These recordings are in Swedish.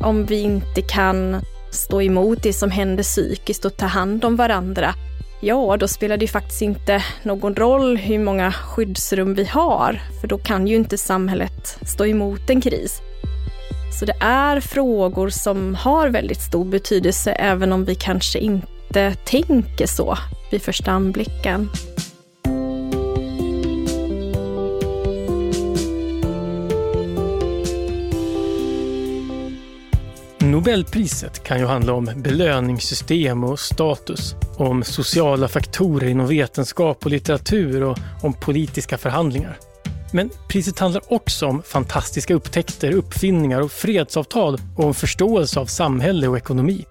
Om vi inte kan stå emot det som händer psykiskt och ta hand om varandra, ja, då spelar det ju faktiskt inte någon roll hur många skyddsrum vi har, för då kan ju inte samhället stå emot en kris. Så det är frågor som har väldigt stor betydelse, även om vi kanske inte tänker så vid första anblicken. Nobelpriset kan ju handla om belöningssystem och status, om sociala faktorer inom vetenskap och litteratur och om politiska förhandlingar. Men priset handlar också om fantastiska upptäckter, uppfinningar och fredsavtal och om förståelse av samhälle och ekonomi.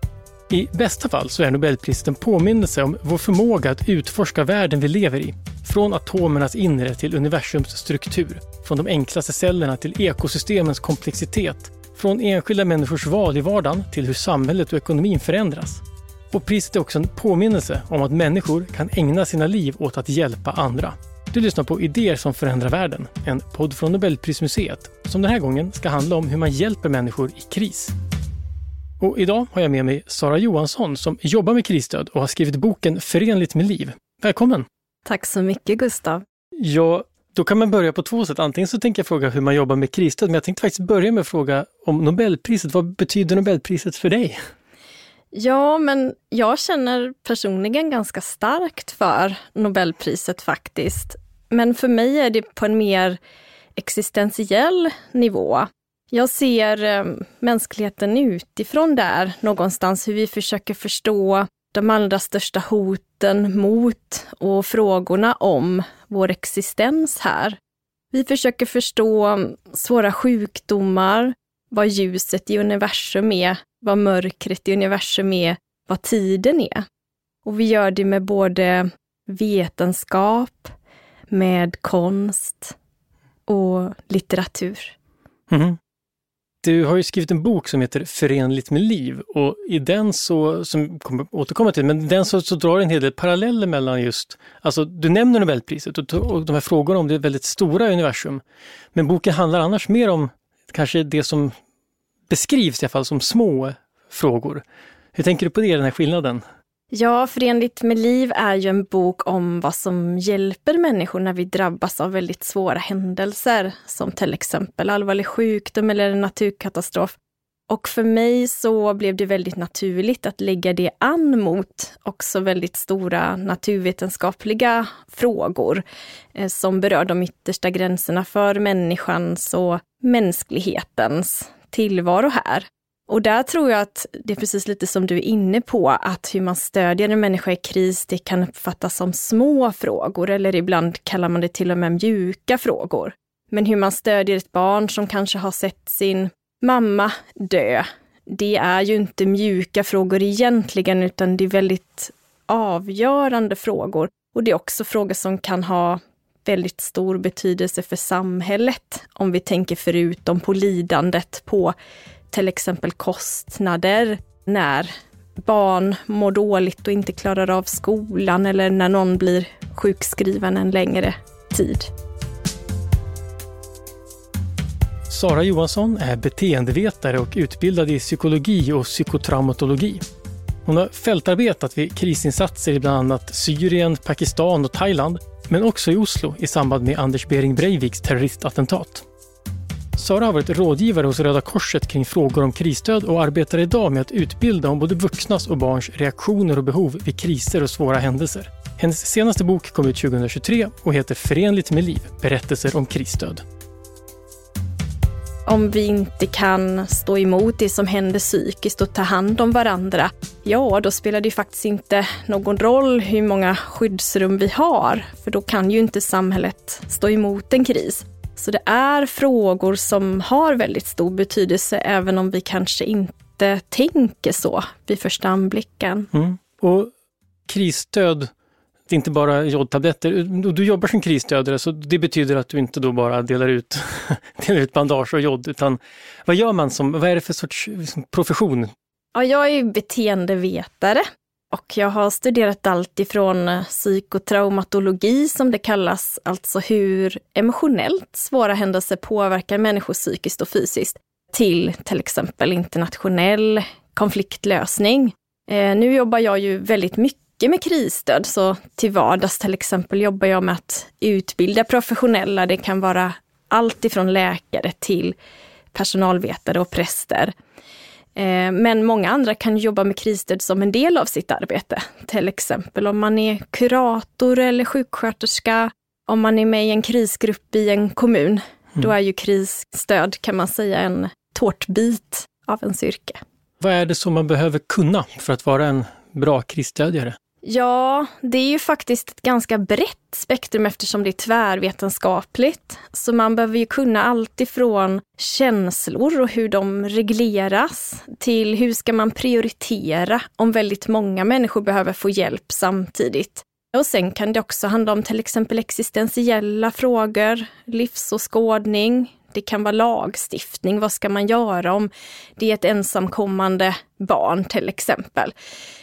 I bästa fall så är Nobelpriset en påminnelse om vår förmåga att utforska världen vi lever i. Från atomernas inre till universums struktur. Från de enklaste cellerna till ekosystemens komplexitet från enskilda människors val i vardagen till hur samhället och ekonomin förändras. Och priset är också en påminnelse om att människor kan ägna sina liv åt att hjälpa andra. Du lyssnar på Idéer som förändrar världen, en podd från Nobelprismuseet som den här gången ska handla om hur man hjälper människor i kris. Och idag har jag med mig Sara Johansson som jobbar med krisstöd och har skrivit boken Förenligt med liv. Välkommen! Tack så mycket Gustav! Ja, då kan man börja på två sätt. Antingen så tänker jag fråga hur man jobbar med krisstöd, men jag tänkte faktiskt börja med att fråga om Nobelpriset. Vad betyder Nobelpriset för dig? Ja, men jag känner personligen ganska starkt för Nobelpriset faktiskt. Men för mig är det på en mer existentiell nivå. Jag ser eh, mänskligheten utifrån där någonstans, hur vi försöker förstå de allra största hoten mot och frågorna om vår existens här. Vi försöker förstå svåra sjukdomar, vad ljuset i universum är, vad mörkret i universum är, vad tiden är. Och vi gör det med både vetenskap, med konst och litteratur. Mm. Du har ju skrivit en bok som heter Förenligt med liv och i den så, som kommer återkomma till, men den så, så drar en hel del paralleller mellan just, alltså du nämner Nobelpriset och, och de här frågorna om det väldigt stora universum. Men boken handlar annars mer om kanske det som beskrivs i alla fall som små frågor. Hur tänker du på det, den här skillnaden? Ja, Förenligt med liv är ju en bok om vad som hjälper människor när vi drabbas av väldigt svåra händelser, som till exempel allvarlig sjukdom eller en naturkatastrof. Och för mig så blev det väldigt naturligt att lägga det an mot också väldigt stora naturvetenskapliga frågor eh, som berör de yttersta gränserna för människans och mänsklighetens tillvaro här. Och där tror jag att det är precis lite som du är inne på, att hur man stödjer en människa i kris, det kan uppfattas som små frågor eller ibland kallar man det till och med mjuka frågor. Men hur man stödjer ett barn som kanske har sett sin mamma dö, det är ju inte mjuka frågor egentligen, utan det är väldigt avgörande frågor. Och det är också frågor som kan ha väldigt stor betydelse för samhället, om vi tänker förutom på lidandet, på till exempel kostnader när barn mår dåligt och inte klarar av skolan eller när någon blir sjukskriven en längre tid. Sara Johansson är beteendevetare och utbildad i psykologi och psykotraumatologi. Hon har fältarbetat vid krisinsatser i bland annat Syrien, Pakistan och Thailand, men också i Oslo i samband med Anders Behring Breiviks terroristattentat. Sara har varit rådgivare hos Röda Korset kring frågor om krisstöd och arbetar idag med att utbilda om både vuxnas och barns reaktioner och behov vid kriser och svåra händelser. Hennes senaste bok kom ut 2023 och heter Förenligt med liv, berättelser om krisstöd. Om vi inte kan stå emot det som händer psykiskt och ta hand om varandra, ja, då spelar det faktiskt inte någon roll hur många skyddsrum vi har, för då kan ju inte samhället stå emot en kris. Så det är frågor som har väldigt stor betydelse, även om vi kanske inte tänker så vid första anblicken. Mm. Och krisstöd, det är inte bara jodtabletter. Du jobbar som krisstödare, så det betyder att du inte då bara delar ut, delar ut bandage och jod, utan vad gör man som, vad är det för sorts liksom, profession? Ja, jag är beteendevetare och jag har studerat allt ifrån psykotraumatologi som det kallas, alltså hur emotionellt svåra händelser påverkar människor psykiskt och fysiskt, till till exempel internationell konfliktlösning. Eh, nu jobbar jag ju väldigt mycket med krisstöd, så till vardags till exempel jobbar jag med att utbilda professionella. Det kan vara allt ifrån läkare till personalvetare och präster. Eh, men många andra kan jobba med krisstöd som en del av sitt arbete. Till exempel om man är kurator eller sjuksköterska, om man är med i en krisgrupp i en kommun. Mm. Då är ju krisstöd, kan man säga, en tårtbit av ens yrke. Vad är det som man behöver kunna för att vara en bra krisstödjare? Ja, det är ju faktiskt ett ganska brett spektrum eftersom det är tvärvetenskapligt. Så man behöver ju kunna allt ifrån känslor och hur de regleras till hur ska man prioritera om väldigt många människor behöver få hjälp samtidigt. Och sen kan det också handla om till exempel existentiella frågor, livsåskådning, det kan vara lagstiftning. Vad ska man göra om det är ett ensamkommande barn till exempel?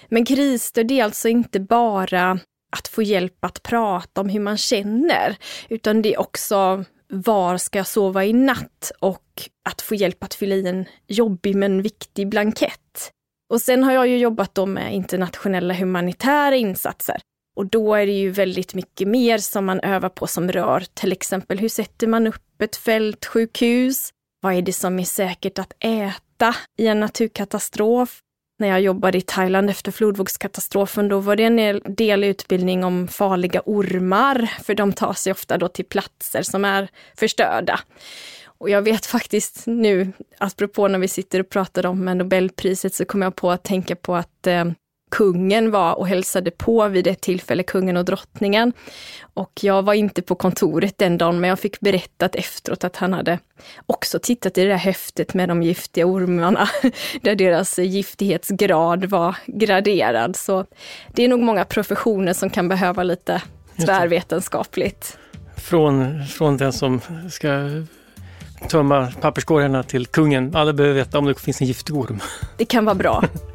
Men krisstöd är alltså inte bara att få hjälp att prata om hur man känner, utan det är också var ska jag sova i natt och att få hjälp att fylla i en jobbig men viktig blankett. Och sen har jag ju jobbat då med internationella humanitära insatser. Och då är det ju väldigt mycket mer som man övar på som rör till exempel hur sätter man upp ett fältsjukhus? Vad är det som är säkert att äta i en naturkatastrof? När jag jobbade i Thailand efter flodvågskatastrofen, då var det en del utbildning om farliga ormar, för de tar sig ofta då till platser som är förstörda. Och jag vet faktiskt nu, apropå när vi sitter och pratar om Nobelpriset, så kom jag på att tänka på att eh, kungen var och hälsade på vid ett tillfälle, kungen och drottningen. Och jag var inte på kontoret den dagen, men jag fick berättat efteråt att han hade också tittat i det där häftet med de giftiga ormarna, där deras giftighetsgrad var graderad. Så det är nog många professioner som kan behöva lite tvärvetenskapligt. Från, från den som ska tömma papperskorgarna till kungen. Alla behöver veta om det finns en giftig orm. Det kan vara bra.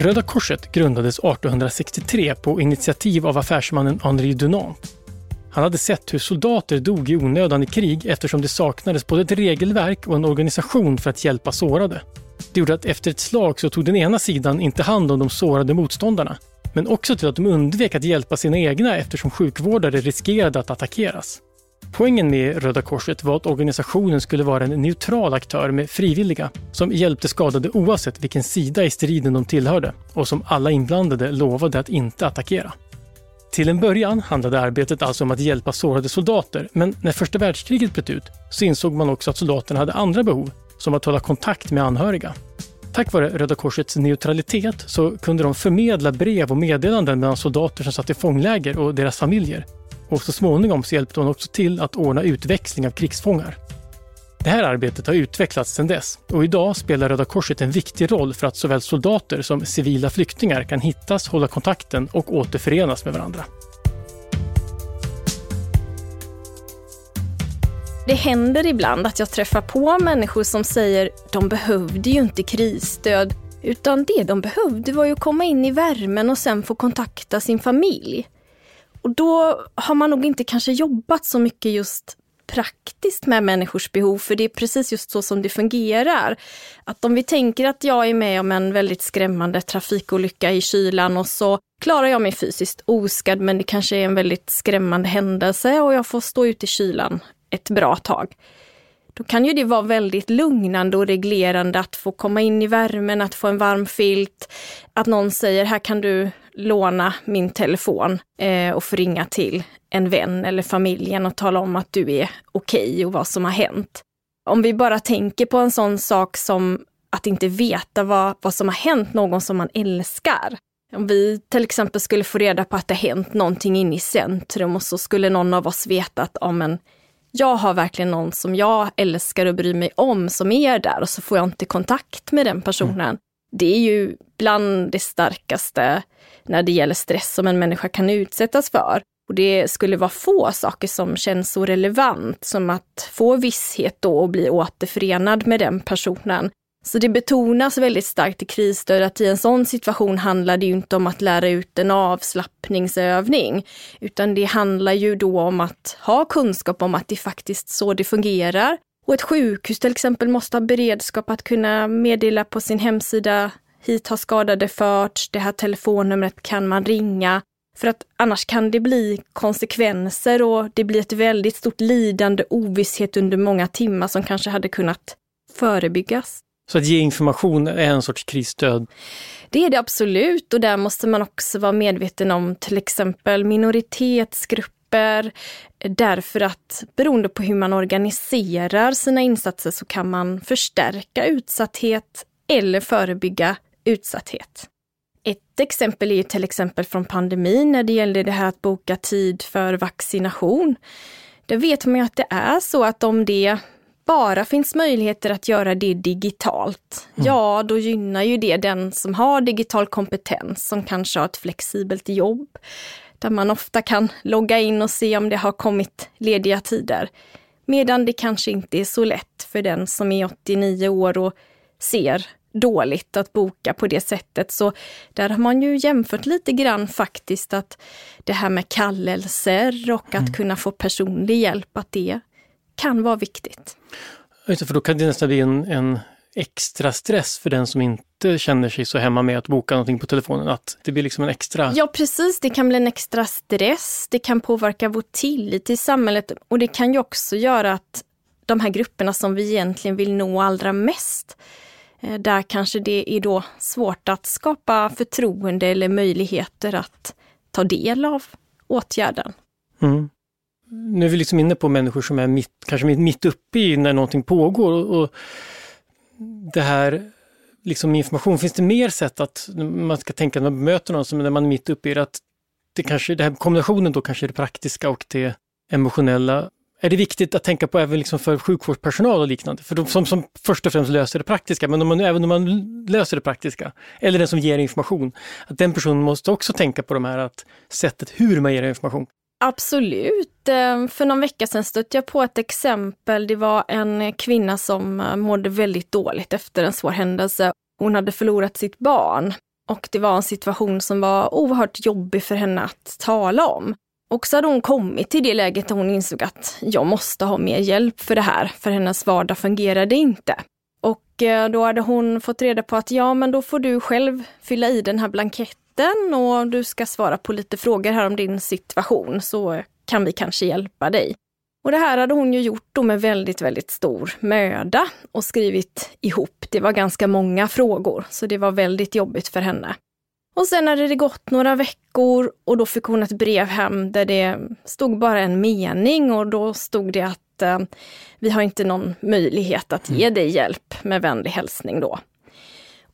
Röda Korset grundades 1863 på initiativ av affärsmannen Henri Dunant. Han hade sett hur soldater dog i onödan i krig eftersom det saknades både ett regelverk och en organisation för att hjälpa sårade. Det gjorde att efter ett slag så tog den ena sidan inte hand om de sårade motståndarna, men också till att de undvek att hjälpa sina egna eftersom sjukvårdare riskerade att attackeras. Poängen med Röda Korset var att organisationen skulle vara en neutral aktör med frivilliga som hjälpte skadade oavsett vilken sida i striden de tillhörde och som alla inblandade lovade att inte attackera. Till en början handlade arbetet alltså om att hjälpa sårade soldater, men när första världskriget bröt ut så insåg man också att soldaterna hade andra behov, som att hålla kontakt med anhöriga. Tack vare Röda Korsets neutralitet så kunde de förmedla brev och meddelanden mellan soldater som satt i fångläger och deras familjer och så småningom så hjälpte hon också till att ordna utväxling av krigsfångar. Det här arbetet har utvecklats sedan dess och idag spelar Röda Korset en viktig roll för att såväl soldater som civila flyktingar kan hittas, hålla kontakten och återförenas med varandra. Det händer ibland att jag träffar på människor som säger de behövde ju inte krisstöd, utan det de behövde var ju att komma in i värmen och sen få kontakta sin familj. Och då har man nog inte kanske jobbat så mycket just praktiskt med människors behov, för det är precis just så som det fungerar. Att om vi tänker att jag är med om en väldigt skrämmande trafikolycka i kylan och så klarar jag mig fysiskt oskadd, men det kanske är en väldigt skrämmande händelse och jag får stå ute i kylan ett bra tag. Då kan ju det vara väldigt lugnande och reglerande att få komma in i värmen, att få en varm filt, att någon säger här kan du låna min telefon eh, och få ringa till en vän eller familjen och tala om att du är okej okay och vad som har hänt. Om vi bara tänker på en sån sak som att inte veta vad, vad som har hänt någon som man älskar. Om vi till exempel skulle få reda på att det har hänt någonting inne i centrum och så skulle någon av oss veta att ja, men, jag har verkligen någon som jag älskar och bryr mig om som är där och så får jag inte kontakt med den personen. Mm. Det är ju bland det starkaste när det gäller stress som en människa kan utsättas för. Och det skulle vara få saker som känns så relevant som att få visshet då och bli återförenad med den personen. Så det betonas väldigt starkt i krisstöd att i en sån situation handlar det ju inte om att lära ut en avslappningsövning, utan det handlar ju då om att ha kunskap om att det faktiskt så det fungerar Och ett sjukhus till exempel måste ha beredskap att kunna meddela på sin hemsida hit har skadade förts, det här telefonnumret kan man ringa. För att annars kan det bli konsekvenser och det blir ett väldigt stort lidande, ovisshet under många timmar som kanske hade kunnat förebyggas. Så att ge information är en sorts krisstöd? Det är det absolut och där måste man också vara medveten om till exempel minoritetsgrupper. Därför att beroende på hur man organiserar sina insatser så kan man förstärka utsatthet eller förebygga utsatthet. Ett exempel är till exempel från pandemin när det gällde det här att boka tid för vaccination. Där vet man ju att det är så att om det bara finns möjligheter att göra det digitalt, mm. ja då gynnar ju det den som har digital kompetens, som kanske har ett flexibelt jobb, där man ofta kan logga in och se om det har kommit lediga tider. Medan det kanske inte är så lätt för den som är 89 år och ser dåligt att boka på det sättet. Så där har man ju jämfört lite grann faktiskt att det här med kallelser och att mm. kunna få personlig hjälp, att det kan vara viktigt. Just det, för då kan det nästan bli en, en extra stress för den som inte känner sig så hemma med att boka någonting på telefonen, att det blir liksom en extra... Ja precis, det kan bli en extra stress, det kan påverka vår tillit till samhället och det kan ju också göra att de här grupperna som vi egentligen vill nå allra mest, Eh, där kanske det är då svårt att skapa förtroende eller möjligheter att ta del av åtgärden. Mm. Nu är vi liksom inne på människor som är mitt, kanske mitt uppe i när någonting pågår. Och, det här liksom information, finns det mer sätt att man ska tänka när man möter någon som när man är mitt uppe i det, att det kanske, den här kombinationen då kanske är det praktiska och det emotionella är det viktigt att tänka på även liksom för sjukvårdspersonal och liknande, för de som, som först och främst löser det praktiska, men om man, även om man löser det praktiska, eller den som ger information, att den personen måste också tänka på de här att sättet hur man ger information. Absolut. Ehm, för någon vecka sedan stötte jag på ett exempel. Det var en kvinna som eh, mådde väldigt dåligt efter en svår händelse. Hon hade förlorat sitt barn och det var en situation som var oerhört jobbig för henne att tala om. Och så hade hon kommit till det läget där hon insåg att jag måste ha mer hjälp för det här, för hennes vardag fungerade inte. Och eh, då hade hon fått reda på att ja, men då får du själv fylla i den här blanketten och du ska svara på lite frågor här om din situation så kan vi kanske hjälpa dig. Och det här hade hon ju gjort då med väldigt, väldigt stor möda och skrivit ihop. Det var ganska många frågor, så det var väldigt jobbigt för henne. Och sen hade det gått några veckor och då fick hon ett brev hem där det stod bara en mening och då stod det att eh, vi har inte någon möjlighet att ge mm. dig hjälp med vänlig hälsning då.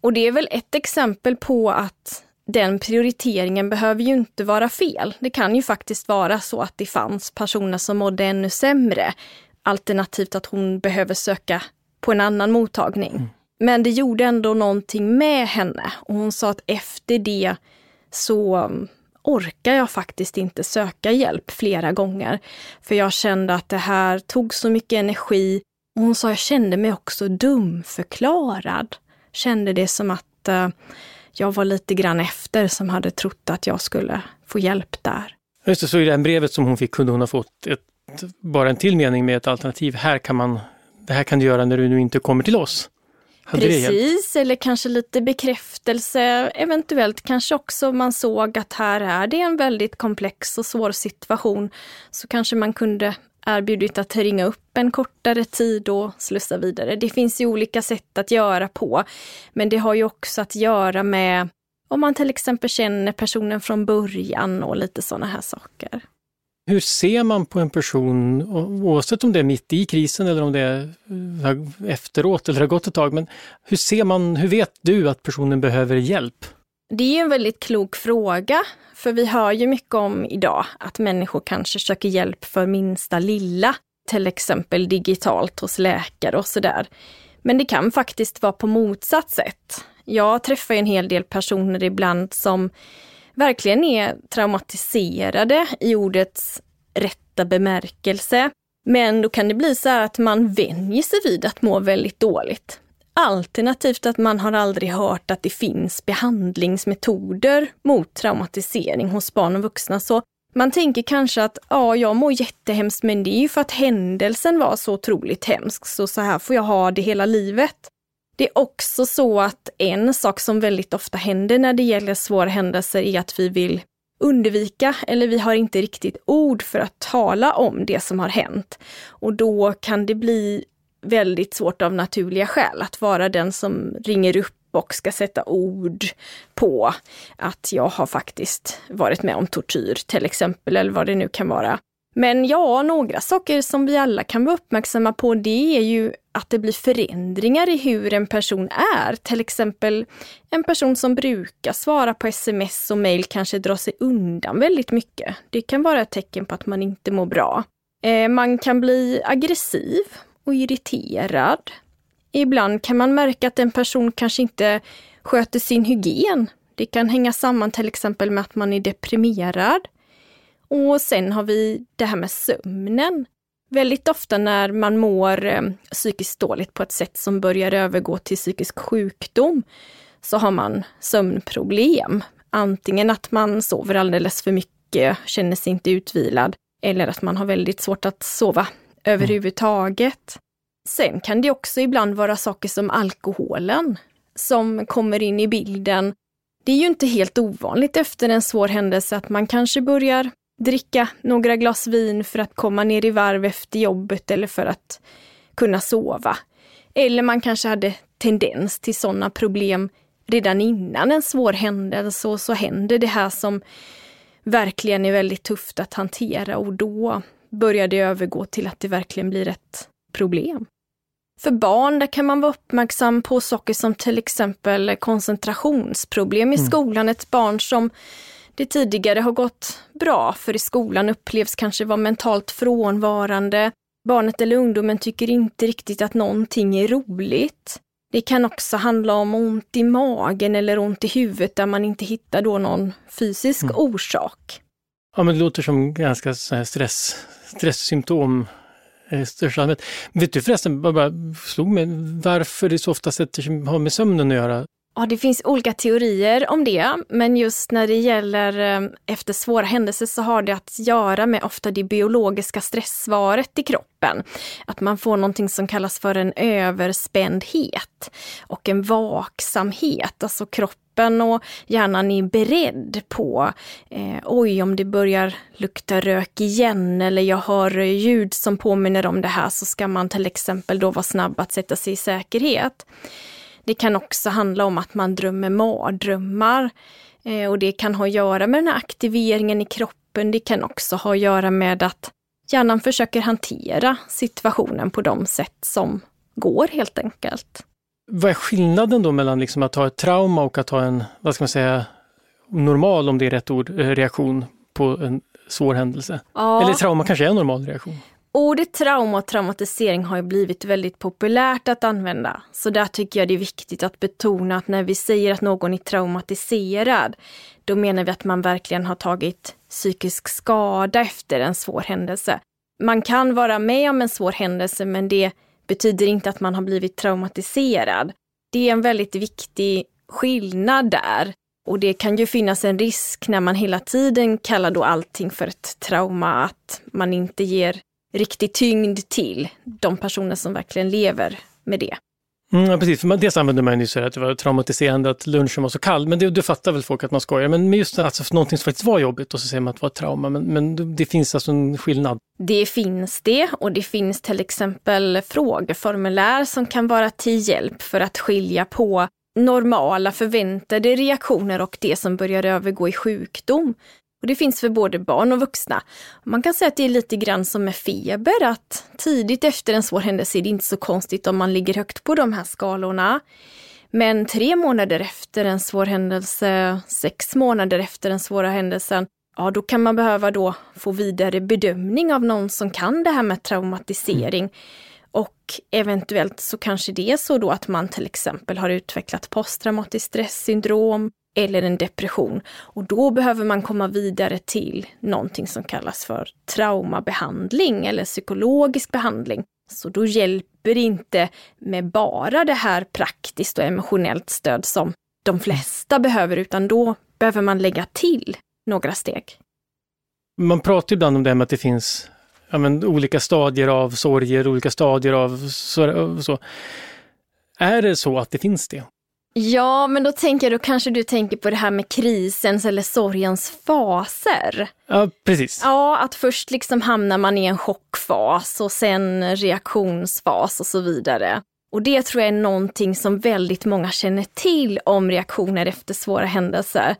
Och det är väl ett exempel på att den prioriteringen behöver ju inte vara fel. Det kan ju faktiskt vara så att det fanns personer som mådde ännu sämre, alternativt att hon behöver söka på en annan mottagning. Mm. Men det gjorde ändå någonting med henne och hon sa att efter det så mm, orkar jag faktiskt inte söka hjälp flera gånger. För jag kände att det här tog så mycket energi. Och hon sa, jag kände mig också dumförklarad. Kände det som att eh, jag var lite grann efter som hade trott att jag skulle få hjälp där. Just det, så i det här brevet som hon fick kunde hon ha fått ett, bara en till mening med ett alternativ. Här kan man, det här kan du göra när du nu inte kommer till oss. Hade Precis, eller kanske lite bekräftelse. Eventuellt kanske också man såg att här är det en väldigt komplex och svår situation. Så kanske man kunde erbjudit att ringa upp en kortare tid och slussa vidare. Det finns ju olika sätt att göra på. Men det har ju också att göra med om man till exempel känner personen från början och lite sådana här saker. Hur ser man på en person, oavsett om det är mitt i krisen eller om det är eh, efteråt eller har gått ett tag, men hur ser man, hur vet du att personen behöver hjälp? Det är en väldigt klok fråga, för vi hör ju mycket om idag att människor kanske söker hjälp för minsta lilla, till exempel digitalt hos läkare och sådär. Men det kan faktiskt vara på motsatt sätt. Jag träffar en hel del personer ibland som verkligen är traumatiserade i ordets rätta bemärkelse. Men då kan det bli så att man vänjer sig vid att må väldigt dåligt. Alternativt att man har aldrig hört att det finns behandlingsmetoder mot traumatisering hos barn och vuxna. Så Man tänker kanske att ja, jag mår jättehemskt, men det är ju för att händelsen var så otroligt hemsk, så så här får jag ha det hela livet. Det är också så att en sak som väldigt ofta händer när det gäller svåra händelser är att vi vill undvika eller vi har inte riktigt ord för att tala om det som har hänt. Och då kan det bli väldigt svårt av naturliga skäl att vara den som ringer upp och ska sätta ord på att jag har faktiskt varit med om tortyr till exempel, eller vad det nu kan vara. Men ja, några saker som vi alla kan vara uppmärksamma på det är ju att det blir förändringar i hur en person är. Till exempel en person som brukar svara på sms och mejl kanske drar sig undan väldigt mycket. Det kan vara ett tecken på att man inte mår bra. Eh, man kan bli aggressiv och irriterad. Ibland kan man märka att en person kanske inte sköter sin hygien. Det kan hänga samman till exempel med att man är deprimerad. Och sen har vi det här med sömnen. Väldigt ofta när man mår eh, psykiskt dåligt på ett sätt som börjar övergå till psykisk sjukdom så har man sömnproblem. Antingen att man sover alldeles för mycket, känner sig inte utvilad, eller att man har väldigt svårt att sova överhuvudtaget. Sen kan det också ibland vara saker som alkoholen som kommer in i bilden. Det är ju inte helt ovanligt efter en svår händelse att man kanske börjar dricka några glas vin för att komma ner i varv efter jobbet eller för att kunna sova. Eller man kanske hade tendens till sådana problem redan innan en svår händelse och så händer det här som verkligen är väldigt tufft att hantera och då börjar det övergå till att det verkligen blir ett problem. För barn där kan man vara uppmärksam på saker som till exempel koncentrationsproblem i mm. skolan. Ett barn som det tidigare har gått bra för i skolan upplevs kanske vara mentalt frånvarande. Barnet eller ungdomen tycker inte riktigt att någonting är roligt. Det kan också handla om ont i magen eller ont i huvudet där man inte hittar då någon fysisk mm. orsak. Ja, men det låter som ganska stress, stresssymptom i största allmänhet. Vet du förresten, bara, bara slog mig, varför det så ofta sätter sig, har med sömnen att göra? Ja, det finns olika teorier om det, men just när det gäller eh, efter svåra händelser så har det att göra med ofta det biologiska stresssvaret i kroppen. Att man får någonting som kallas för en överspändhet och en vaksamhet, alltså kroppen och hjärnan är beredd på eh, oj, om det börjar lukta rök igen eller jag hör ljud som påminner om det här så ska man till exempel då vara snabb att sätta sig i säkerhet. Det kan också handla om att man drömmer mardrömmar. Eh, och det kan ha att göra med den här aktiveringen i kroppen. Det kan också ha att göra med att hjärnan försöker hantera situationen på de sätt som går helt enkelt. Vad är skillnaden då mellan liksom att ha ett trauma och att ha en, vad ska man säga, normal, om det är rätt ord, eh, reaktion på en svår händelse? Ja. Eller trauma kanske är en normal reaktion? Ordet trauma och traumatisering har ju blivit väldigt populärt att använda. Så där tycker jag det är viktigt att betona att när vi säger att någon är traumatiserad, då menar vi att man verkligen har tagit psykisk skada efter en svår händelse. Man kan vara med om en svår händelse, men det betyder inte att man har blivit traumatiserad. Det är en väldigt viktig skillnad där. Och det kan ju finnas en risk när man hela tiden kallar då allting för ett trauma, att man inte ger riktig tyngd till de personer som verkligen lever med det. Mm, ja, precis, för dels använder man ju så att det var traumatiserande att lunchen var så kall, men det, det fattar väl folk att man skojar. Men just alltså, för någonting som faktiskt var jobbigt och så säger man att det var ett trauma, men, men det finns alltså en skillnad. Det finns det och det finns till exempel frågeformulär som kan vara till hjälp för att skilja på normala förväntade reaktioner och det som börjar övergå i sjukdom. Och det finns för både barn och vuxna. Man kan säga att det är lite grann som med feber, att tidigt efter en svår händelse är det inte så konstigt om man ligger högt på de här skalorna. Men tre månader efter en svår händelse, sex månader efter den svåra händelsen, ja då kan man behöva då få vidare bedömning av någon som kan det här med traumatisering. Och eventuellt så kanske det är så då att man till exempel har utvecklat posttraumatiskt stresssyndrom, eller en depression. Och då behöver man komma vidare till någonting som kallas för traumabehandling eller psykologisk behandling. Så då hjälper det inte med bara det här praktiskt och emotionellt stöd som de flesta behöver, utan då behöver man lägga till några steg. Man pratar ibland om det här med att det finns ja, men, olika stadier av sorger, olika stadier av så, så. Är det så att det finns det? Ja, men då tänker jag, då kanske du tänker på det här med krisens eller sorgens faser. Ja, precis. Ja, att först liksom hamnar man i en chockfas och sen reaktionsfas och så vidare. Och det tror jag är någonting som väldigt många känner till om reaktioner efter svåra händelser.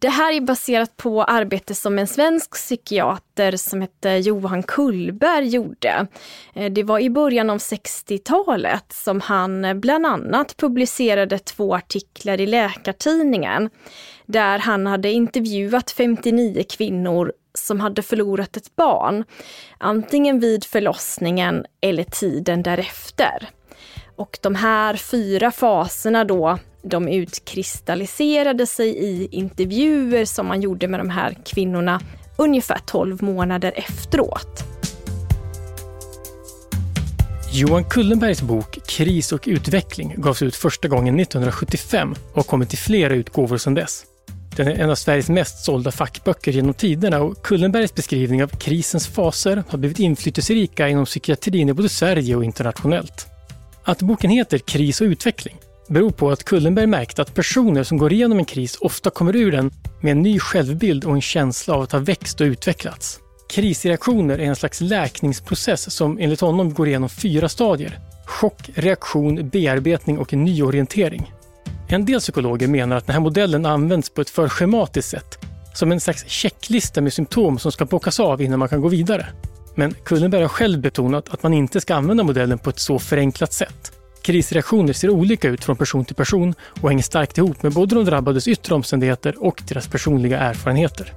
Det här är baserat på arbete som en svensk psykiater som hette Johan Kullberg gjorde. Eh, det var i början av 60-talet som han bland annat publicerade två artiklar i Läkartidningen där han hade intervjuat 59 kvinnor som hade förlorat ett barn, antingen vid förlossningen eller tiden därefter. Och de här fyra faserna då de utkristalliserade sig i intervjuer som man gjorde med de här kvinnorna ungefär 12 månader efteråt. Johan Kullenbergs bok Kris och utveckling gavs ut första gången 1975 och har kommit i flera utgåvor sedan dess. Den är en av Sveriges mest sålda fackböcker genom tiderna och Kullenbergs beskrivning av krisens faser har blivit inflytelserika inom psykiatrin i både Sverige och internationellt. Att boken heter Kris och utveckling beror på att Kullenberg märkte att personer som går igenom en kris ofta kommer ur den med en ny självbild och en känsla av att ha växt och utvecklats. Krisreaktioner är en slags läkningsprocess som enligt honom går igenom fyra stadier. Chock, reaktion, bearbetning och nyorientering. En del psykologer menar att den här modellen används på ett för schematiskt sätt. Som en slags checklista med symptom som ska bockas av innan man kan gå vidare. Men Kullenberg har själv betonat att man inte ska använda modellen på ett så förenklat sätt. Krisreaktioner ser olika ut från person till person och hänger starkt ihop med både de drabbades yttre omständigheter och deras personliga erfarenheter.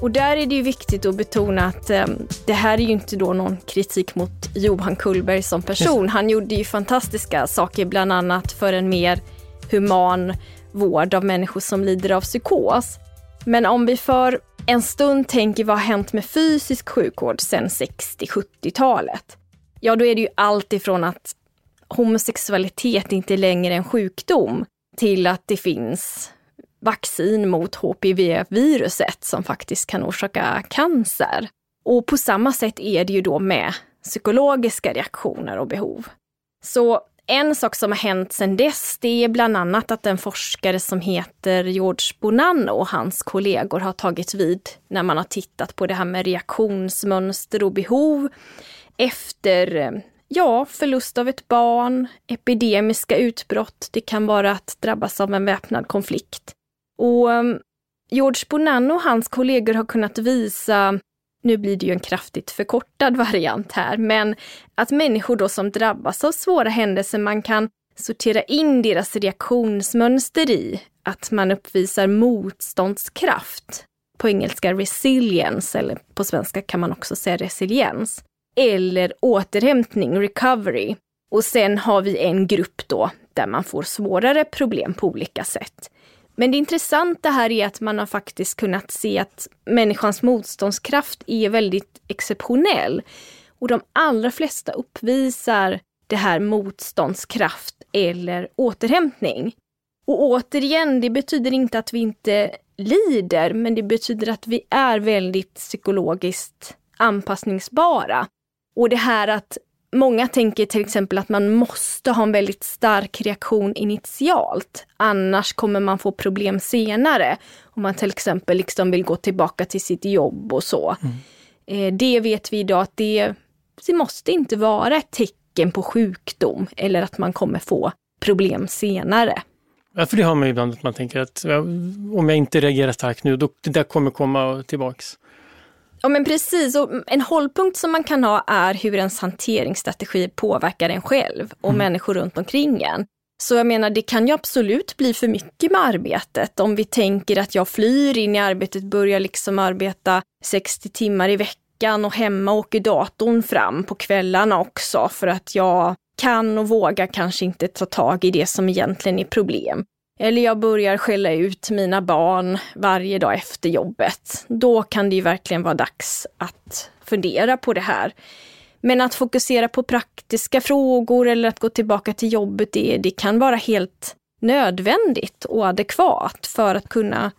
Och där är det ju viktigt att betona att eh, det här är ju inte då någon kritik mot Johan Kullberg som person. Han gjorde ju fantastiska saker, bland annat för en mer human vård av människor som lider av psykos. Men om vi för en stund tänker vad har hänt med fysisk sjukvård sedan 60-70-talet? Ja, då är det ju allt ifrån att homosexualitet inte längre är en sjukdom till att det finns vaccin mot HPV-viruset som faktiskt kan orsaka cancer. Och på samma sätt är det ju då med psykologiska reaktioner och behov. Så en sak som har hänt sedan dess, det är bland annat att en forskare som heter George Bonanno och hans kollegor har tagit vid när man har tittat på det här med reaktionsmönster och behov efter eh, ja, förlust av ett barn, epidemiska utbrott, det kan vara att drabbas av en väpnad konflikt. Och eh, George Bonanno och hans kollegor har kunnat visa, nu blir det ju en kraftigt förkortad variant här, men att människor då som drabbas av svåra händelser, man kan sortera in deras reaktionsmönster i att man uppvisar motståndskraft. På engelska resilience, eller på svenska kan man också säga resiliens eller återhämtning, recovery. Och sen har vi en grupp då där man får svårare problem på olika sätt. Men det intressanta här är att man har faktiskt kunnat se att människans motståndskraft är väldigt exceptionell. Och de allra flesta uppvisar det här motståndskraft eller återhämtning. Och återigen, det betyder inte att vi inte lider, men det betyder att vi är väldigt psykologiskt anpassningsbara. Och det här att många tänker till exempel att man måste ha en väldigt stark reaktion initialt. Annars kommer man få problem senare. Om man till exempel liksom vill gå tillbaka till sitt jobb och så. Mm. Eh, det vet vi idag att det, det måste inte vara ett tecken på sjukdom eller att man kommer få problem senare. Ja, för det har man ibland att man tänker att om jag inte reagerar starkt nu, då det där kommer komma tillbaks. Ja men precis, och en hållpunkt som man kan ha är hur ens hanteringsstrategi påverkar en själv och mm. människor runt omkring en. Så jag menar, det kan ju absolut bli för mycket med arbetet. Om vi tänker att jag flyr in i arbetet, börjar liksom arbeta 60 timmar i veckan och hemma åker datorn fram på kvällarna också för att jag kan och vågar kanske inte ta tag i det som egentligen är problem. Eller jag börjar skälla ut mina barn varje dag efter jobbet. Då kan det ju verkligen vara dags att fundera på det här. Men att fokusera på praktiska frågor eller att gå tillbaka till jobbet, det, det kan vara helt nödvändigt och adekvat för att kunna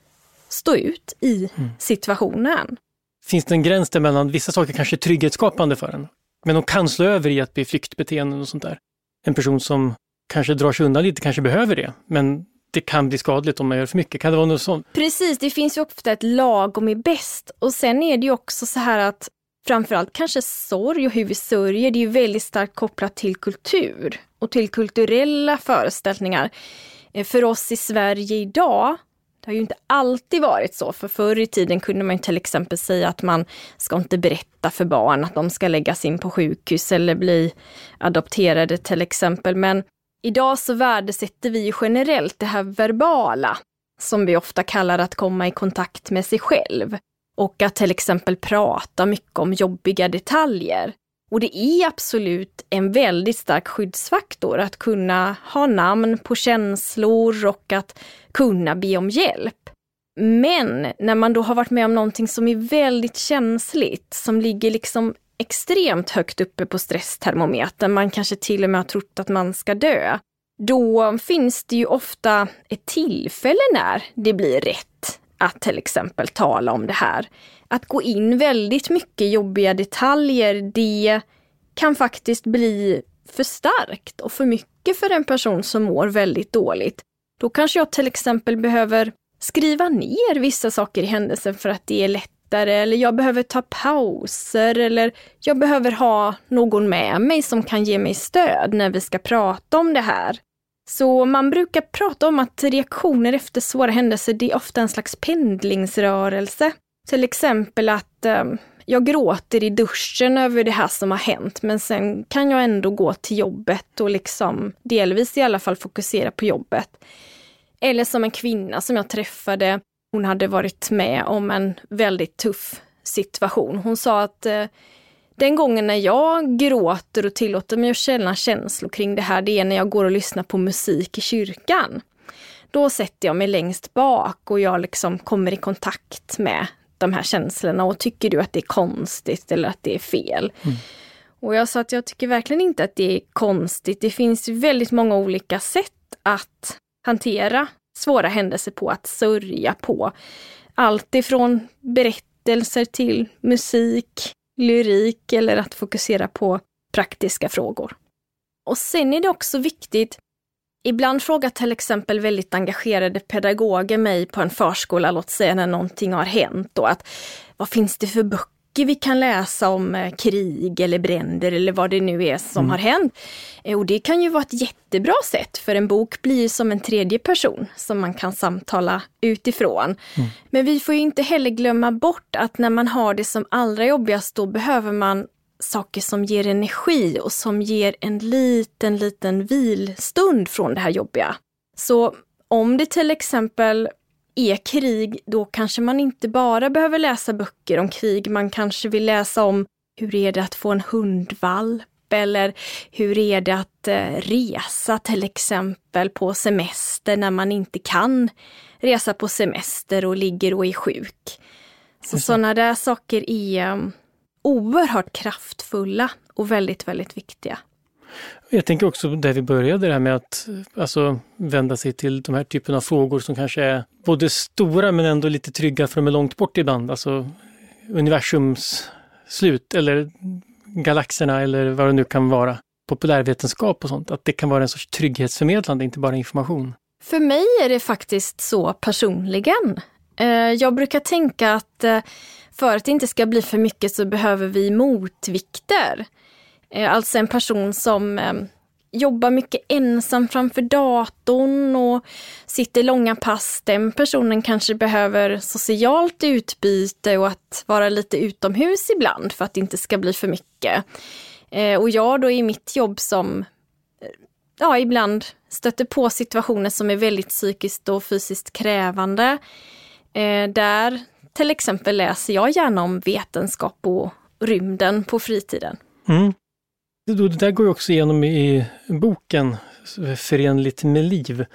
stå ut i mm. situationen. Finns det en gräns där mellan vissa saker kanske är trygghetsskapande för en, men de kan slå över i att bli flyktbeteenden och sånt där? En person som kanske drar sig undan lite kanske behöver det, men det kan bli skadligt om man gör för mycket. Kan det vara något sånt? Precis, det finns ju ofta ett lagom är bäst. Och sen är det ju också så här att framförallt kanske sorg och hur vi sörjer, det är ju väldigt starkt kopplat till kultur och till kulturella föreställningar. Eh, för oss i Sverige idag, det har ju inte alltid varit så, för förr i tiden kunde man till exempel säga att man ska inte berätta för barn att de ska läggas in på sjukhus eller bli adopterade till exempel. Men idag så värdesätter vi ju generellt det här verbala, som vi ofta kallar att komma i kontakt med sig själv. Och att till exempel prata mycket om jobbiga detaljer. Och det är absolut en väldigt stark skyddsfaktor att kunna ha namn på känslor och att kunna be om hjälp. Men när man då har varit med om någonting som är väldigt känsligt, som ligger liksom extremt högt uppe på stresstermometern, man kanske till och med har trott att man ska dö, då finns det ju ofta ett tillfälle när det blir rätt att till exempel tala om det här. Att gå in väldigt mycket jobbiga detaljer, det kan faktiskt bli för starkt och för mycket för en person som mår väldigt dåligt. Då kanske jag till exempel behöver skriva ner vissa saker i händelsen för att det är lättare, eller jag behöver ta pauser, eller jag behöver ha någon med mig som kan ge mig stöd när vi ska prata om det här. Så man brukar prata om att reaktioner efter svåra händelser, det är ofta en slags pendlingsrörelse. Till exempel att eh, jag gråter i duschen över det här som har hänt, men sen kan jag ändå gå till jobbet och liksom delvis i alla fall fokusera på jobbet. Eller som en kvinna som jag träffade, hon hade varit med om en väldigt tuff situation. Hon sa att eh, den gången när jag gråter och tillåter mig att känna känslor kring det här, det är när jag går och lyssnar på musik i kyrkan. Då sätter jag mig längst bak och jag liksom kommer i kontakt med de här känslorna och tycker du att det är konstigt eller att det är fel? Mm. Och jag sa att jag tycker verkligen inte att det är konstigt. Det finns väldigt många olika sätt att hantera svåra händelser på, att sörja på. Allt ifrån berättelser till musik, lyrik eller att fokusera på praktiska frågor. Och sen är det också viktigt, ibland frågar till exempel väldigt engagerade pedagoger mig på en förskola, låt säga när någonting har hänt, och att vad finns det för böcker vi kan läsa om eh, krig eller bränder eller vad det nu är som mm. har hänt. Eh, och det kan ju vara ett jättebra sätt, för en bok blir som en tredje person som man kan samtala utifrån. Mm. Men vi får ju inte heller glömma bort att när man har det som allra jobbigast, då behöver man saker som ger energi och som ger en liten, liten vilstund från det här jobbiga. Så om det till exempel är krig, då kanske man inte bara behöver läsa böcker om krig. Man kanske vill läsa om hur är det att få en hundvalp eller hur är det att eh, resa till exempel på semester när man inte kan resa på semester och ligger och är sjuk. Så sådana där saker är um, oerhört kraftfulla och väldigt, väldigt viktiga. Jag tänker också där vi började, det här med att alltså, vända sig till de här typen av frågor som kanske är både stora men ändå lite trygga för de är långt bort ibland. Alltså universums slut eller galaxerna eller vad det nu kan vara. Populärvetenskap och sånt, att det kan vara en sorts trygghetsförmedlande, inte bara information. För mig är det faktiskt så personligen. Eh, jag brukar tänka att eh, för att det inte ska bli för mycket så behöver vi motvikter. Eh, alltså en person som eh, jobbar mycket ensam framför datorn och sitter långa pass. Den personen kanske behöver socialt utbyte och att vara lite utomhus ibland för att det inte ska bli för mycket. Eh, och jag då i mitt jobb som ja, ibland stöter på situationer som är väldigt psykiskt och fysiskt krävande. Där till exempel läser jag gärna om vetenskap och rymden på fritiden. Mm. Det där går ju också igenom i boken Förenligt med liv.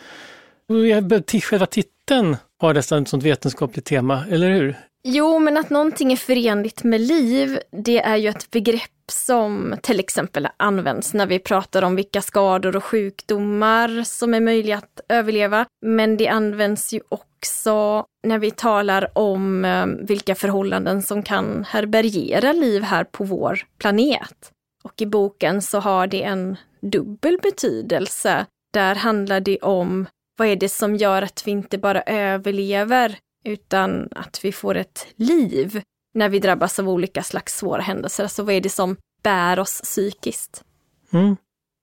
Själva titeln har nästan ett sånt vetenskapligt tema, eller hur? Jo, men att någonting är förenligt med liv, det är ju ett begrepp som till exempel används när vi pratar om vilka skador och sjukdomar som är möjliga att överleva. Men det används ju också när vi talar om eh, vilka förhållanden som kan härbärgera liv här på vår planet. Och i boken så har det en dubbel betydelse. Där handlar det om vad är det som gör att vi inte bara överlever utan att vi får ett liv när vi drabbas av olika slags svåra händelser. Alltså vad är det som bär oss psykiskt? Mm.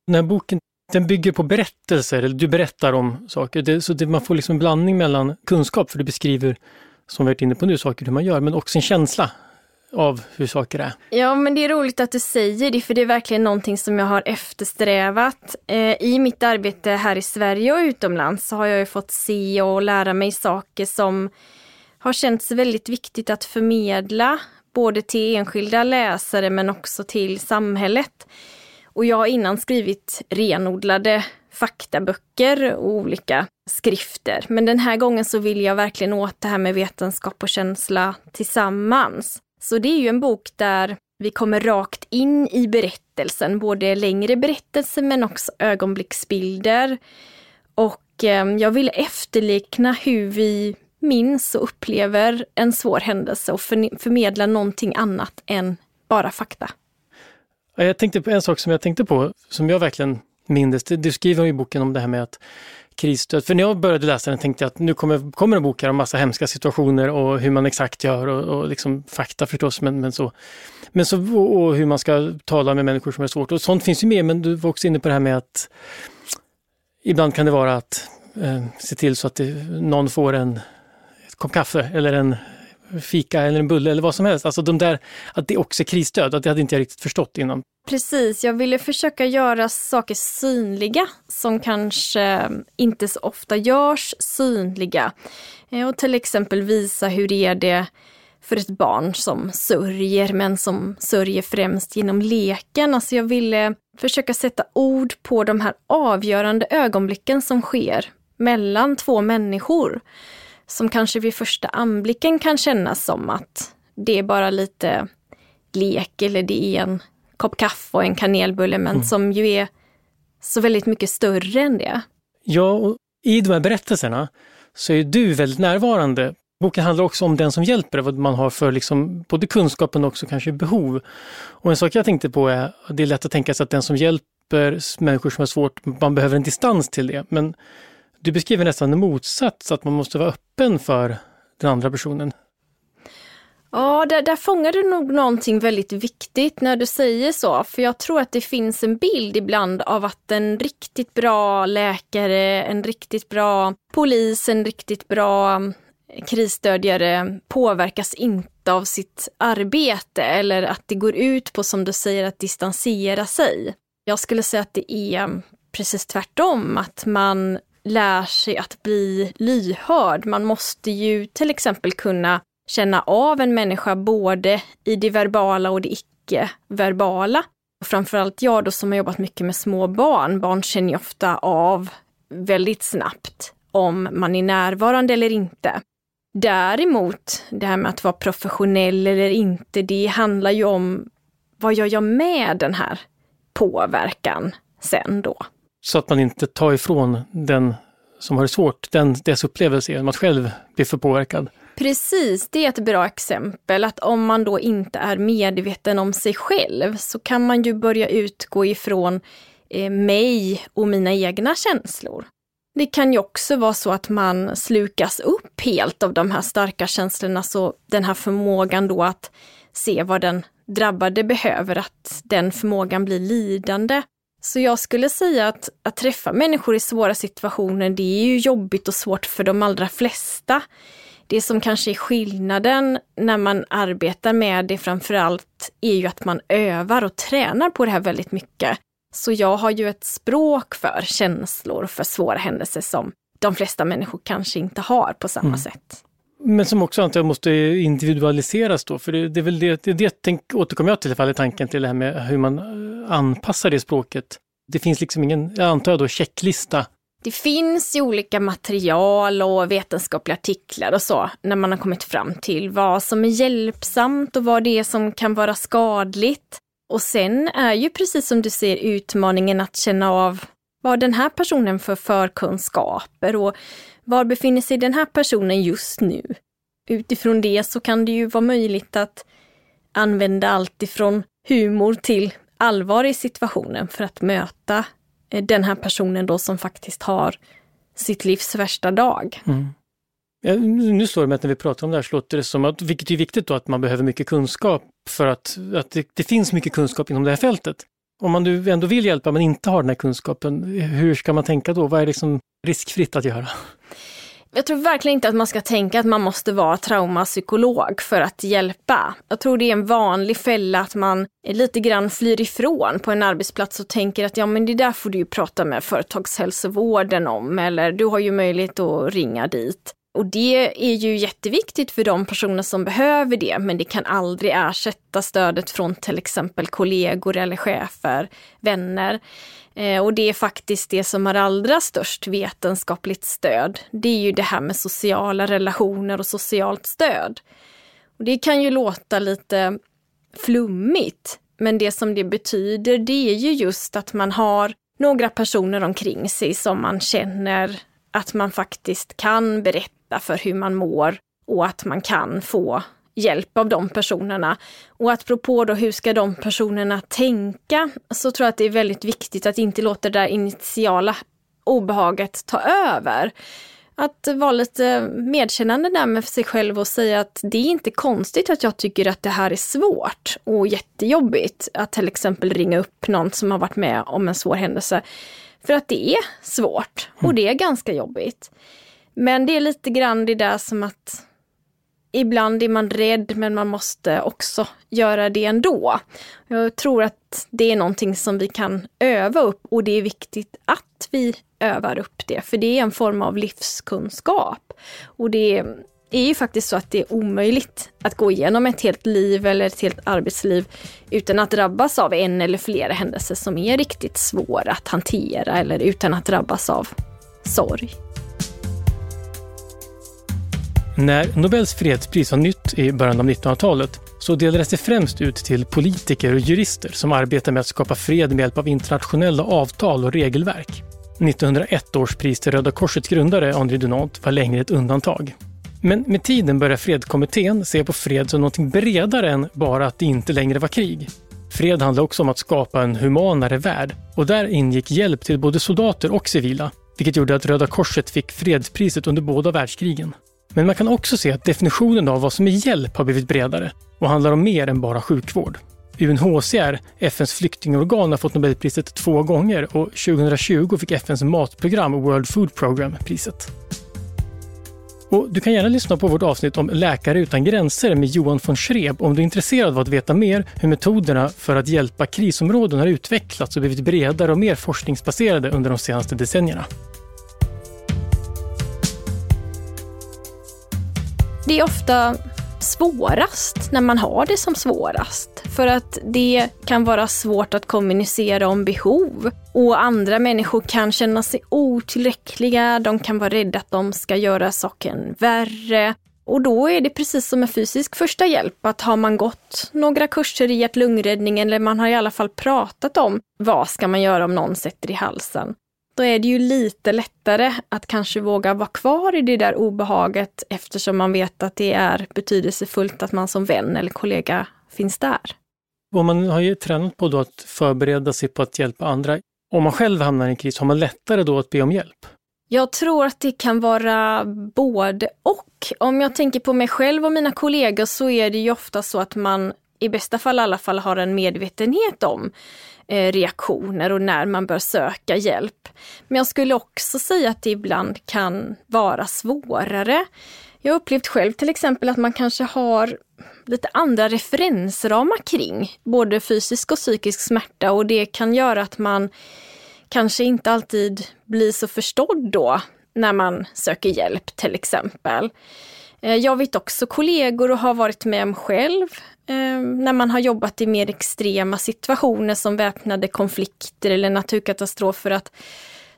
Den här boken den bygger på berättelser, eller du berättar om saker. Det, så det, man får liksom en blandning mellan kunskap, för du beskriver, som vi varit inne på nu, saker hur man gör, men också en känsla av hur saker är. Ja, men det är roligt att du säger det, för det är verkligen någonting som jag har eftersträvat. Eh, I mitt arbete här i Sverige och utomlands så har jag ju fått se och lära mig saker som har känts väldigt viktigt att förmedla, både till enskilda läsare men också till samhället. Och jag har innan skrivit renodlade faktaböcker och olika skrifter. Men den här gången så vill jag verkligen åt det här med vetenskap och känsla tillsammans. Så det är ju en bok där vi kommer rakt in i berättelsen, både längre berättelser men också ögonblicksbilder. Och eh, jag vill efterlikna hur vi minns och upplever en svår händelse och förmedla någonting annat än bara fakta. Jag tänkte på en sak som jag tänkte på, som jag verkligen mindes. Du skriver i boken om det här med att krisstöd. För när jag började läsa den tänkte jag att nu kommer, kommer en bok här om massa hemska situationer och hur man exakt gör och, och liksom fakta förstås, men, men så. Men så och hur man ska tala med människor som är svårt. Och sånt finns ju med, men du var också inne på det här med att ibland kan det vara att eh, se till så att det, någon får en kopp kaffe eller en fika eller en bulle eller vad som helst. Alltså de där, att det också är krisstöd, att det hade inte jag riktigt förstått innan. Precis, jag ville försöka göra saker synliga som kanske inte så ofta görs synliga. Eh, och till exempel visa hur det är det för ett barn som sörjer, men som sörjer främst genom leken. Alltså jag ville försöka sätta ord på de här avgörande ögonblicken som sker mellan två människor som kanske vid första anblicken kan kännas som att det är bara lite lek eller det är en kopp kaffe och en kanelbulle, men mm. som ju är så väldigt mycket större än det. Ja, och i de här berättelserna så är du väldigt närvarande. Boken handlar också om den som hjälper, vad man har för liksom, både kunskap men också kanske behov. Och en sak jag tänkte på är, att det är lätt att tänka sig att den som hjälper människor som har svårt, man behöver en distans till det. Men du beskriver nästan en motsats, att man måste vara öppen för den andra personen. Ja, där, där fångar du nog någonting väldigt viktigt när du säger så. För jag tror att det finns en bild ibland av att en riktigt bra läkare, en riktigt bra polis, en riktigt bra mm, krisstödjare påverkas inte av sitt arbete eller att det går ut på, som du säger, att distansera sig. Jag skulle säga att det är mm, precis tvärtom, att man lär sig att bli lyhörd. Man måste ju till exempel kunna känna av en människa både i det verbala och det icke-verbala. Framförallt jag då som har jobbat mycket med små barn. Barn känner ju ofta av väldigt snabbt om man är närvarande eller inte. Däremot, det här med att vara professionell eller inte, det handlar ju om vad gör jag med den här påverkan sen då? Så att man inte tar ifrån den som har det svårt, den, dess upplevelse genom att själv bli för påverkad. Precis, det är ett bra exempel. Att om man då inte är medveten om sig själv så kan man ju börja utgå ifrån eh, mig och mina egna känslor. Det kan ju också vara så att man slukas upp helt av de här starka känslorna, så den här förmågan då att se vad den drabbade behöver, att den förmågan blir lidande. Så jag skulle säga att, att träffa människor i svåra situationer, det är ju jobbigt och svårt för de allra flesta. Det som kanske är skillnaden när man arbetar med det framförallt är ju att man övar och tränar på det här väldigt mycket. Så jag har ju ett språk för känslor, för svåra händelser som de flesta människor kanske inte har på samma mm. sätt. Men som också antar jag måste individualiseras då, för det, det är väl det, det, det tänk, återkommer jag till i fall i tanken till det här med hur man eh, anpassar det språket. Det finns liksom ingen, jag antar jag då, checklista det finns ju olika material och vetenskapliga artiklar och så när man har kommit fram till vad som är hjälpsamt och vad det är som kan vara skadligt. Och sen är ju precis som du ser utmaningen att känna av vad den här personen för förkunskaper och var befinner sig den här personen just nu? Utifrån det så kan det ju vara möjligt att använda allt ifrån humor till allvar i situationen för att möta Eh, den här personen då som faktiskt har sitt livs värsta dag. Mm. Ja, nu slår det mig att när vi pratar om det här så låter det som att, vilket är viktigt då, att man behöver mycket kunskap för att, att det, det finns mycket kunskap inom det här fältet. Om man nu ändå vill hjälpa men inte har den här kunskapen, hur ska man tänka då? Vad är liksom riskfritt att göra? Jag tror verkligen inte att man ska tänka att man måste vara traumapsykolog för att hjälpa. Jag tror det är en vanlig fälla att man lite grann flyr ifrån på en arbetsplats och tänker att ja men det där får du ju prata med företagshälsovården om eller du har ju möjlighet att ringa dit. Och det är ju jätteviktigt för de personer som behöver det, men det kan aldrig ersätta stödet från till exempel kollegor eller chefer, vänner. Eh, och det är faktiskt det som har allra störst vetenskapligt stöd. Det är ju det här med sociala relationer och socialt stöd. Och det kan ju låta lite flummigt, men det som det betyder det är ju just att man har några personer omkring sig som man känner att man faktiskt kan berätta för hur man mår och att man kan få hjälp av de personerna. Och apropå då hur ska de personerna tänka, så tror jag att det är väldigt viktigt att inte låta det där initiala obehaget ta över. Att vara lite medkännande där med sig själv och säga att det är inte konstigt att jag tycker att det här är svårt och jättejobbigt. Att till exempel ringa upp någon som har varit med om en svår händelse. För att det är svårt och mm. det är ganska jobbigt. Men det är lite grann det där som att ibland är man rädd men man måste också göra det ändå. Jag tror att det är någonting som vi kan öva upp och det är viktigt att vi övar upp det, för det är en form av livskunskap. Och det är ju faktiskt så att det är omöjligt att gå igenom ett helt liv eller ett helt arbetsliv utan att drabbas av en eller flera händelser som är riktigt svåra att hantera eller utan att drabbas av sorg. När Nobels fredspris var nytt i början av 1900-talet så delades det främst ut till politiker och jurister som arbetar med att skapa fred med hjälp av internationella avtal och regelverk. 1901 års pris till Röda Korsets grundare André Dunant var längre ett undantag. Men med tiden började Fredkommittén se på fred som något bredare än bara att det inte längre var krig. Fred handlar också om att skapa en humanare värld och där ingick hjälp till både soldater och civila, vilket gjorde att Röda Korset fick fredspriset under båda världskrigen. Men man kan också se att definitionen av vad som är hjälp har blivit bredare och handlar om mer än bara sjukvård. UNHCR, FNs flyktingorgan, har fått Nobelpriset två gånger och 2020 fick FNs matprogram World Food Program priset. Och du kan gärna lyssna på vårt avsnitt om Läkare utan gränser med Johan von Schreb om du är intresserad av att veta mer hur metoderna för att hjälpa krisområden har utvecklats och blivit bredare och mer forskningsbaserade under de senaste decennierna. Det är ofta svårast när man har det som svårast. För att det kan vara svårt att kommunicera om behov. Och andra människor kan känna sig otillräckliga, de kan vara rädda att de ska göra saken värre. Och då är det precis som en fysisk första hjälp, att har man gått några kurser i hjärt-lungräddning eller man har i alla fall pratat om vad ska man göra om någon sätter i halsen, då är det ju lite lättare att kanske våga vara kvar i det där obehaget eftersom man vet att det är betydelsefullt att man som vän eller kollega finns där. Och man har ju tränat på då att förbereda sig på att hjälpa andra. Om man själv hamnar i en kris, har man lättare då att be om hjälp? Jag tror att det kan vara både och. Om jag tänker på mig själv och mina kollegor så är det ju ofta så att man i bästa fall i alla fall har en medvetenhet om Eh, reaktioner och när man bör söka hjälp. Men jag skulle också säga att det ibland kan vara svårare. Jag har upplevt själv till exempel att man kanske har lite andra referensramar kring både fysisk och psykisk smärta och det kan göra att man kanske inte alltid blir så förstådd då när man söker hjälp till exempel. Eh, jag vet också kollegor och har varit med om själv Ehm, när man har jobbat i mer extrema situationer som väpnade konflikter eller naturkatastrofer att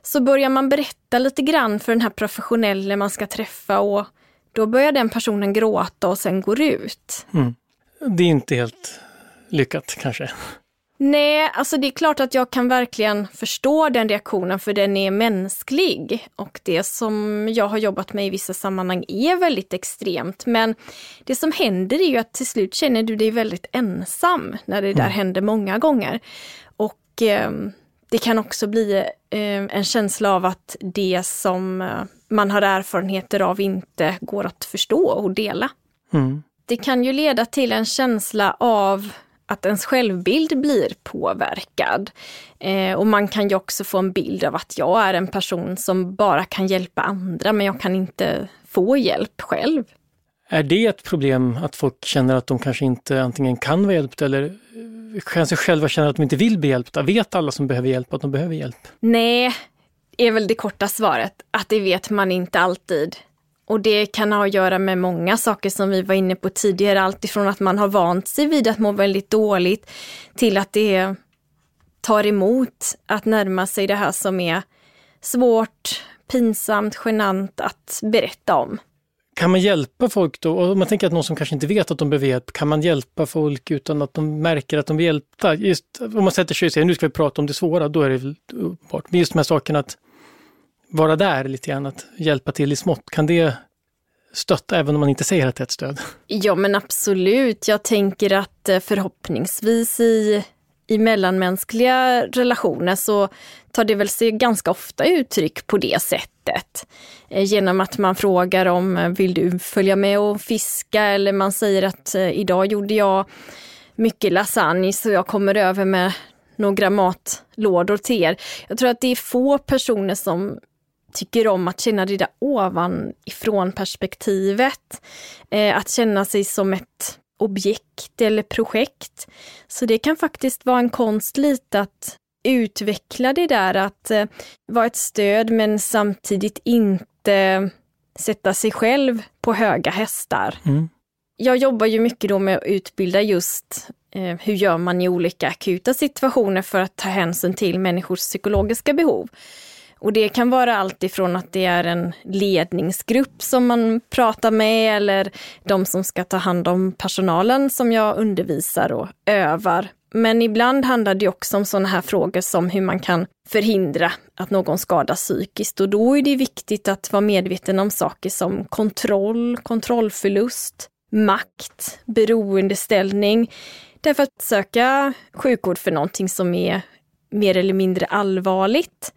så börjar man berätta lite grann för den här professionella man ska träffa och då börjar den personen gråta och sen går ut. Mm. Det är inte helt lyckat kanske. Nej, alltså det är klart att jag kan verkligen förstå den reaktionen för den är mänsklig. Och det som jag har jobbat med i vissa sammanhang är väldigt extremt. Men det som händer är ju att till slut känner du dig väldigt ensam när det där mm. händer många gånger. Och eh, det kan också bli eh, en känsla av att det som eh, man har erfarenheter av inte går att förstå och dela. Mm. Det kan ju leda till en känsla av att ens självbild blir påverkad. Eh, och man kan ju också få en bild av att jag är en person som bara kan hjälpa andra, men jag kan inte få hjälp själv. Är det ett problem att folk känner att de kanske inte antingen kan vara hjälpta eller kanske själva känner att de inte vill bli hjälpta? Vet alla som behöver hjälp att de behöver hjälp? Nej, är väl det korta svaret. Att det vet man inte alltid. Och det kan ha att göra med många saker som vi var inne på tidigare. Alltifrån att man har vant sig vid att må väldigt dåligt till att det tar emot att närma sig det här som är svårt, pinsamt, genant att berätta om. Kan man hjälpa folk då? Om man tänker att någon som kanske inte vet att de behöver hjälp, kan man hjälpa folk utan att de märker att de blir hjälpta? Just om man sätter sig och säger nu ska vi prata om det svåra, då är det uppenbart. Men just de här sakerna att vara där lite grann, att hjälpa till i smått, kan det stötta även om man inte säger att det är ett stöd? Ja men absolut. Jag tänker att eh, förhoppningsvis i, i mellanmänskliga relationer så tar det väl sig ganska ofta uttryck på det sättet. Eh, genom att man frågar om eh, vill du följa med och fiska eller man säger att idag gjorde jag mycket lasagne så jag kommer över med några matlådor till er. Jag tror att det är få personer som tycker om att känna det där ovanifrån perspektivet. Eh, att känna sig som ett objekt eller projekt. Så det kan faktiskt vara en konst lite att utveckla det där att eh, vara ett stöd men samtidigt inte sätta sig själv på höga hästar. Mm. Jag jobbar ju mycket då med att utbilda just eh, hur gör man i olika akuta situationer för att ta hänsyn till människors psykologiska behov. Och det kan vara allt ifrån att det är en ledningsgrupp som man pratar med eller de som ska ta hand om personalen som jag undervisar och övar. Men ibland handlar det också om sådana här frågor som hur man kan förhindra att någon skadas psykiskt och då är det viktigt att vara medveten om saker som kontroll, kontrollförlust, makt, beroendeställning. Därför att söka sjukvård för någonting som är mer eller mindre allvarligt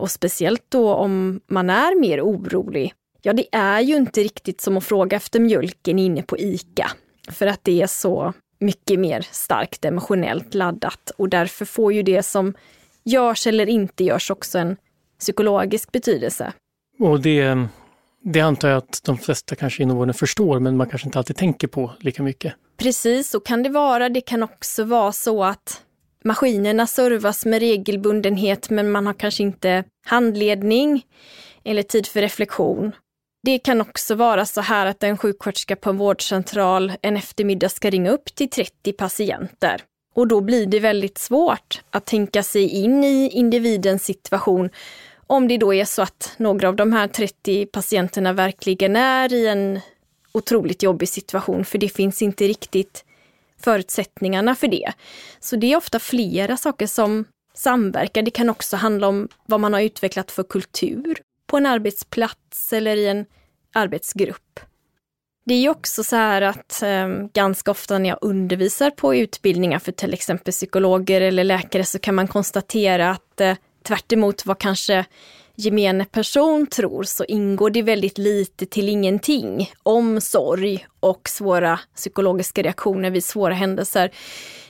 och speciellt då om man är mer orolig. Ja, det är ju inte riktigt som att fråga efter mjölken inne på ICA. För att det är så mycket mer starkt emotionellt laddat och därför får ju det som görs eller inte görs också en psykologisk betydelse. Och det, det antar jag att de flesta kanske inom vården förstår, men man kanske inte alltid tänker på lika mycket. Precis, så kan det vara. Det kan också vara så att Maskinerna servas med regelbundenhet men man har kanske inte handledning eller tid för reflektion. Det kan också vara så här att en sjuksköterska på en vårdcentral en eftermiddag ska ringa upp till 30 patienter. Och då blir det väldigt svårt att tänka sig in i individens situation om det då är så att några av de här 30 patienterna verkligen är i en otroligt jobbig situation, för det finns inte riktigt förutsättningarna för det. Så det är ofta flera saker som samverkar. Det kan också handla om vad man har utvecklat för kultur på en arbetsplats eller i en arbetsgrupp. Det är ju också så här att eh, ganska ofta när jag undervisar på utbildningar för till exempel psykologer eller läkare så kan man konstatera att eh, tvärt vad kanske gemene person tror så ingår det väldigt lite till ingenting om sorg och svåra psykologiska reaktioner vid svåra händelser.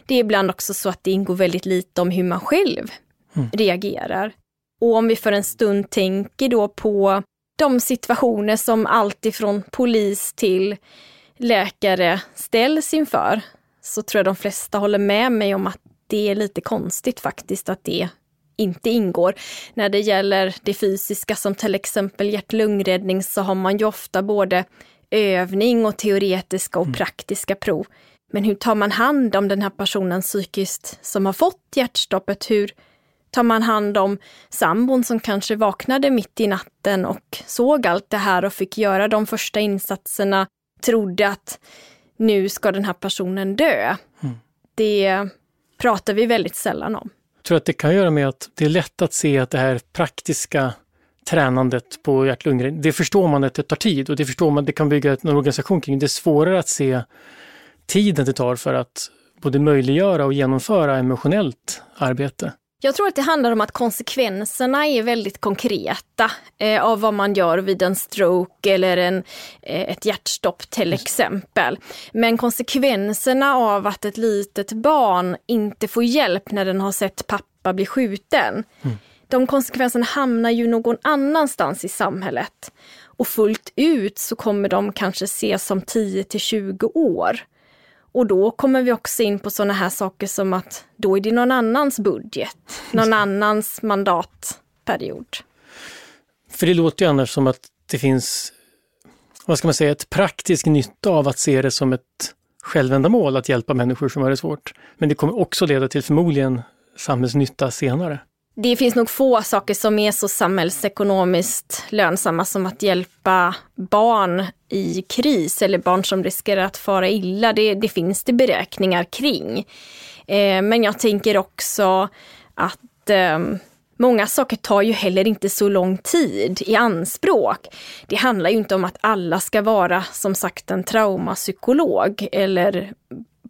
Det är ibland också så att det ingår väldigt lite om hur man själv mm. reagerar. Och om vi för en stund tänker då på de situationer som alltifrån polis till läkare ställs inför, så tror jag de flesta håller med mig om att det är lite konstigt faktiskt att det inte ingår. När det gäller det fysiska som till exempel hjärt-lungräddning så har man ju ofta både övning och teoretiska och mm. praktiska prov. Men hur tar man hand om den här personen psykiskt som har fått hjärtstoppet? Hur Tar man hand om sambon som kanske vaknade mitt i natten och såg allt det här och fick göra de första insatserna, trodde att nu ska den här personen dö. Mm. Det pratar vi väldigt sällan om. Jag tror att det kan göra med att det är lätt att se att det här praktiska tränandet på hjärt det förstår man att det tar tid och det förstår man att det kan bygga en organisation kring. Det är svårare att se tiden det tar för att både möjliggöra och genomföra emotionellt arbete. Jag tror att det handlar om att konsekvenserna är väldigt konkreta eh, av vad man gör vid en stroke eller en, eh, ett hjärtstopp till exempel. Men konsekvenserna av att ett litet barn inte får hjälp när den har sett pappa bli skjuten. Mm. De konsekvenserna hamnar ju någon annanstans i samhället. Och fullt ut så kommer de kanske ses som 10 till 20 år. Och då kommer vi också in på sådana här saker som att då är det någon annans budget, någon annans mandatperiod. För det låter ju annars som att det finns, vad ska man säga, ett praktisk nytta av att se det som ett självändamål att hjälpa människor som har det svårt. Men det kommer också leda till förmodligen samhällsnytta senare det finns nog få saker som är så samhällsekonomiskt lönsamma som att hjälpa barn i kris eller barn som riskerar att fara illa. Det, det finns det beräkningar kring. Eh, men jag tänker också att eh, Många saker tar ju heller inte så lång tid i anspråk. Det handlar ju inte om att alla ska vara som sagt en traumapsykolog eller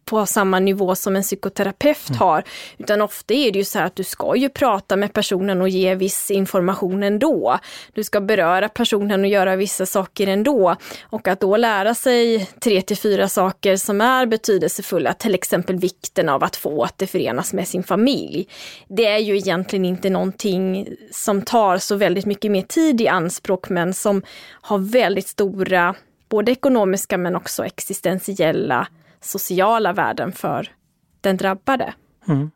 på samma nivå som en psykoterapeut mm. har. Utan ofta är det ju så här att du ska ju prata med personen och ge viss information ändå. Du ska beröra personen och göra vissa saker ändå. Och att då lära sig tre till fyra saker som är betydelsefulla, till exempel vikten av att få återförenas med sin familj. Det är ju egentligen inte någonting som tar så väldigt mycket mer tid i anspråk men som har väldigt stora både ekonomiska men också existentiella sociala värden för den drabbade. Mm.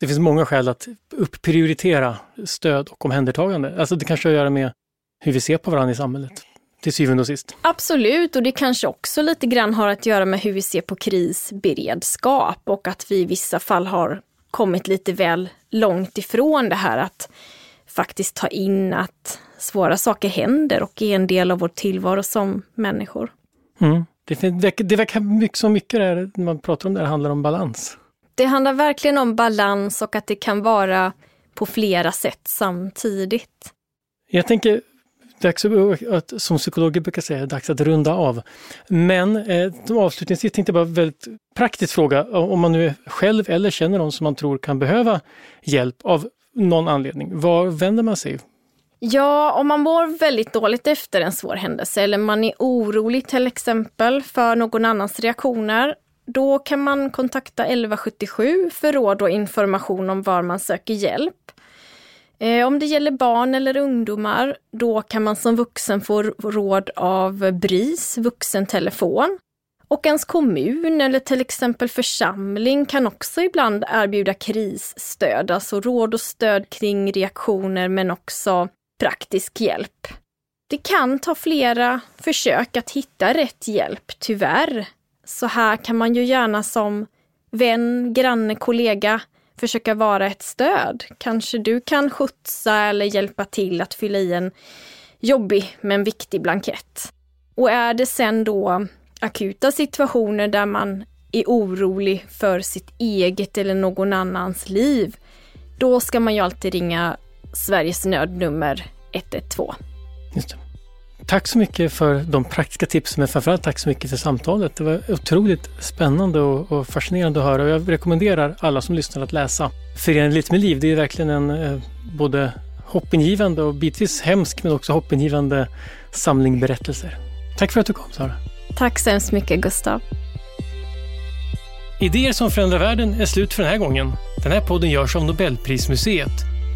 Det finns många skäl att upprioritera stöd och omhändertagande. Alltså det kanske har att göra med hur vi ser på varandra i samhället till syvende och sist. Absolut, och det kanske också lite grann har att göra med hur vi ser på krisberedskap och att vi i vissa fall har kommit lite väl långt ifrån det här att faktiskt ta in att svåra saker händer och är en del av vår tillvaro som människor. Mm. Det, det verkar mycket, så mycket där, när man pratar om det här handlar om balans. Det handlar verkligen om balans och att det kan vara på flera sätt samtidigt. Jag tänker, dags att, som psykologer brukar säga, dags att runda av. Men eh, avslutningsvis tänkte jag bara väldigt praktisk fråga, om man nu själv eller känner någon som man tror kan behöva hjälp av någon anledning, var vänder man sig? Ja, om man mår väldigt dåligt efter en svår händelse eller man är orolig till exempel för någon annans reaktioner, då kan man kontakta 1177 för råd och information om var man söker hjälp. Eh, om det gäller barn eller ungdomar, då kan man som vuxen få råd av BRIS vuxentelefon. Och ens kommun eller till exempel församling kan också ibland erbjuda krisstöd, alltså råd och stöd kring reaktioner men också praktisk hjälp. Det kan ta flera försök att hitta rätt hjälp, tyvärr. Så här kan man ju gärna som vän, granne, kollega försöka vara ett stöd. Kanske du kan skjutsa eller hjälpa till att fylla i en jobbig men viktig blankett. Och är det sen då akuta situationer där man är orolig för sitt eget eller någon annans liv, då ska man ju alltid ringa Sveriges nödnummer 112. Just det. Tack så mycket för de praktiska tipsen, men framförallt tack så mycket för samtalet. Det var otroligt spännande och, fascinerande att höra och jag rekommenderar alla som lyssnar att läsa Föreningen Lite med liv. Det är verkligen en eh, både hoppingivande och bitvis hemsk men också hoppingivande samling berättelser. Tack för att du kom Sara. Tack så hemskt mycket Gustav. Idéer som förändrar världen är slut för den här gången. Den här podden görs av Nobelprismuseet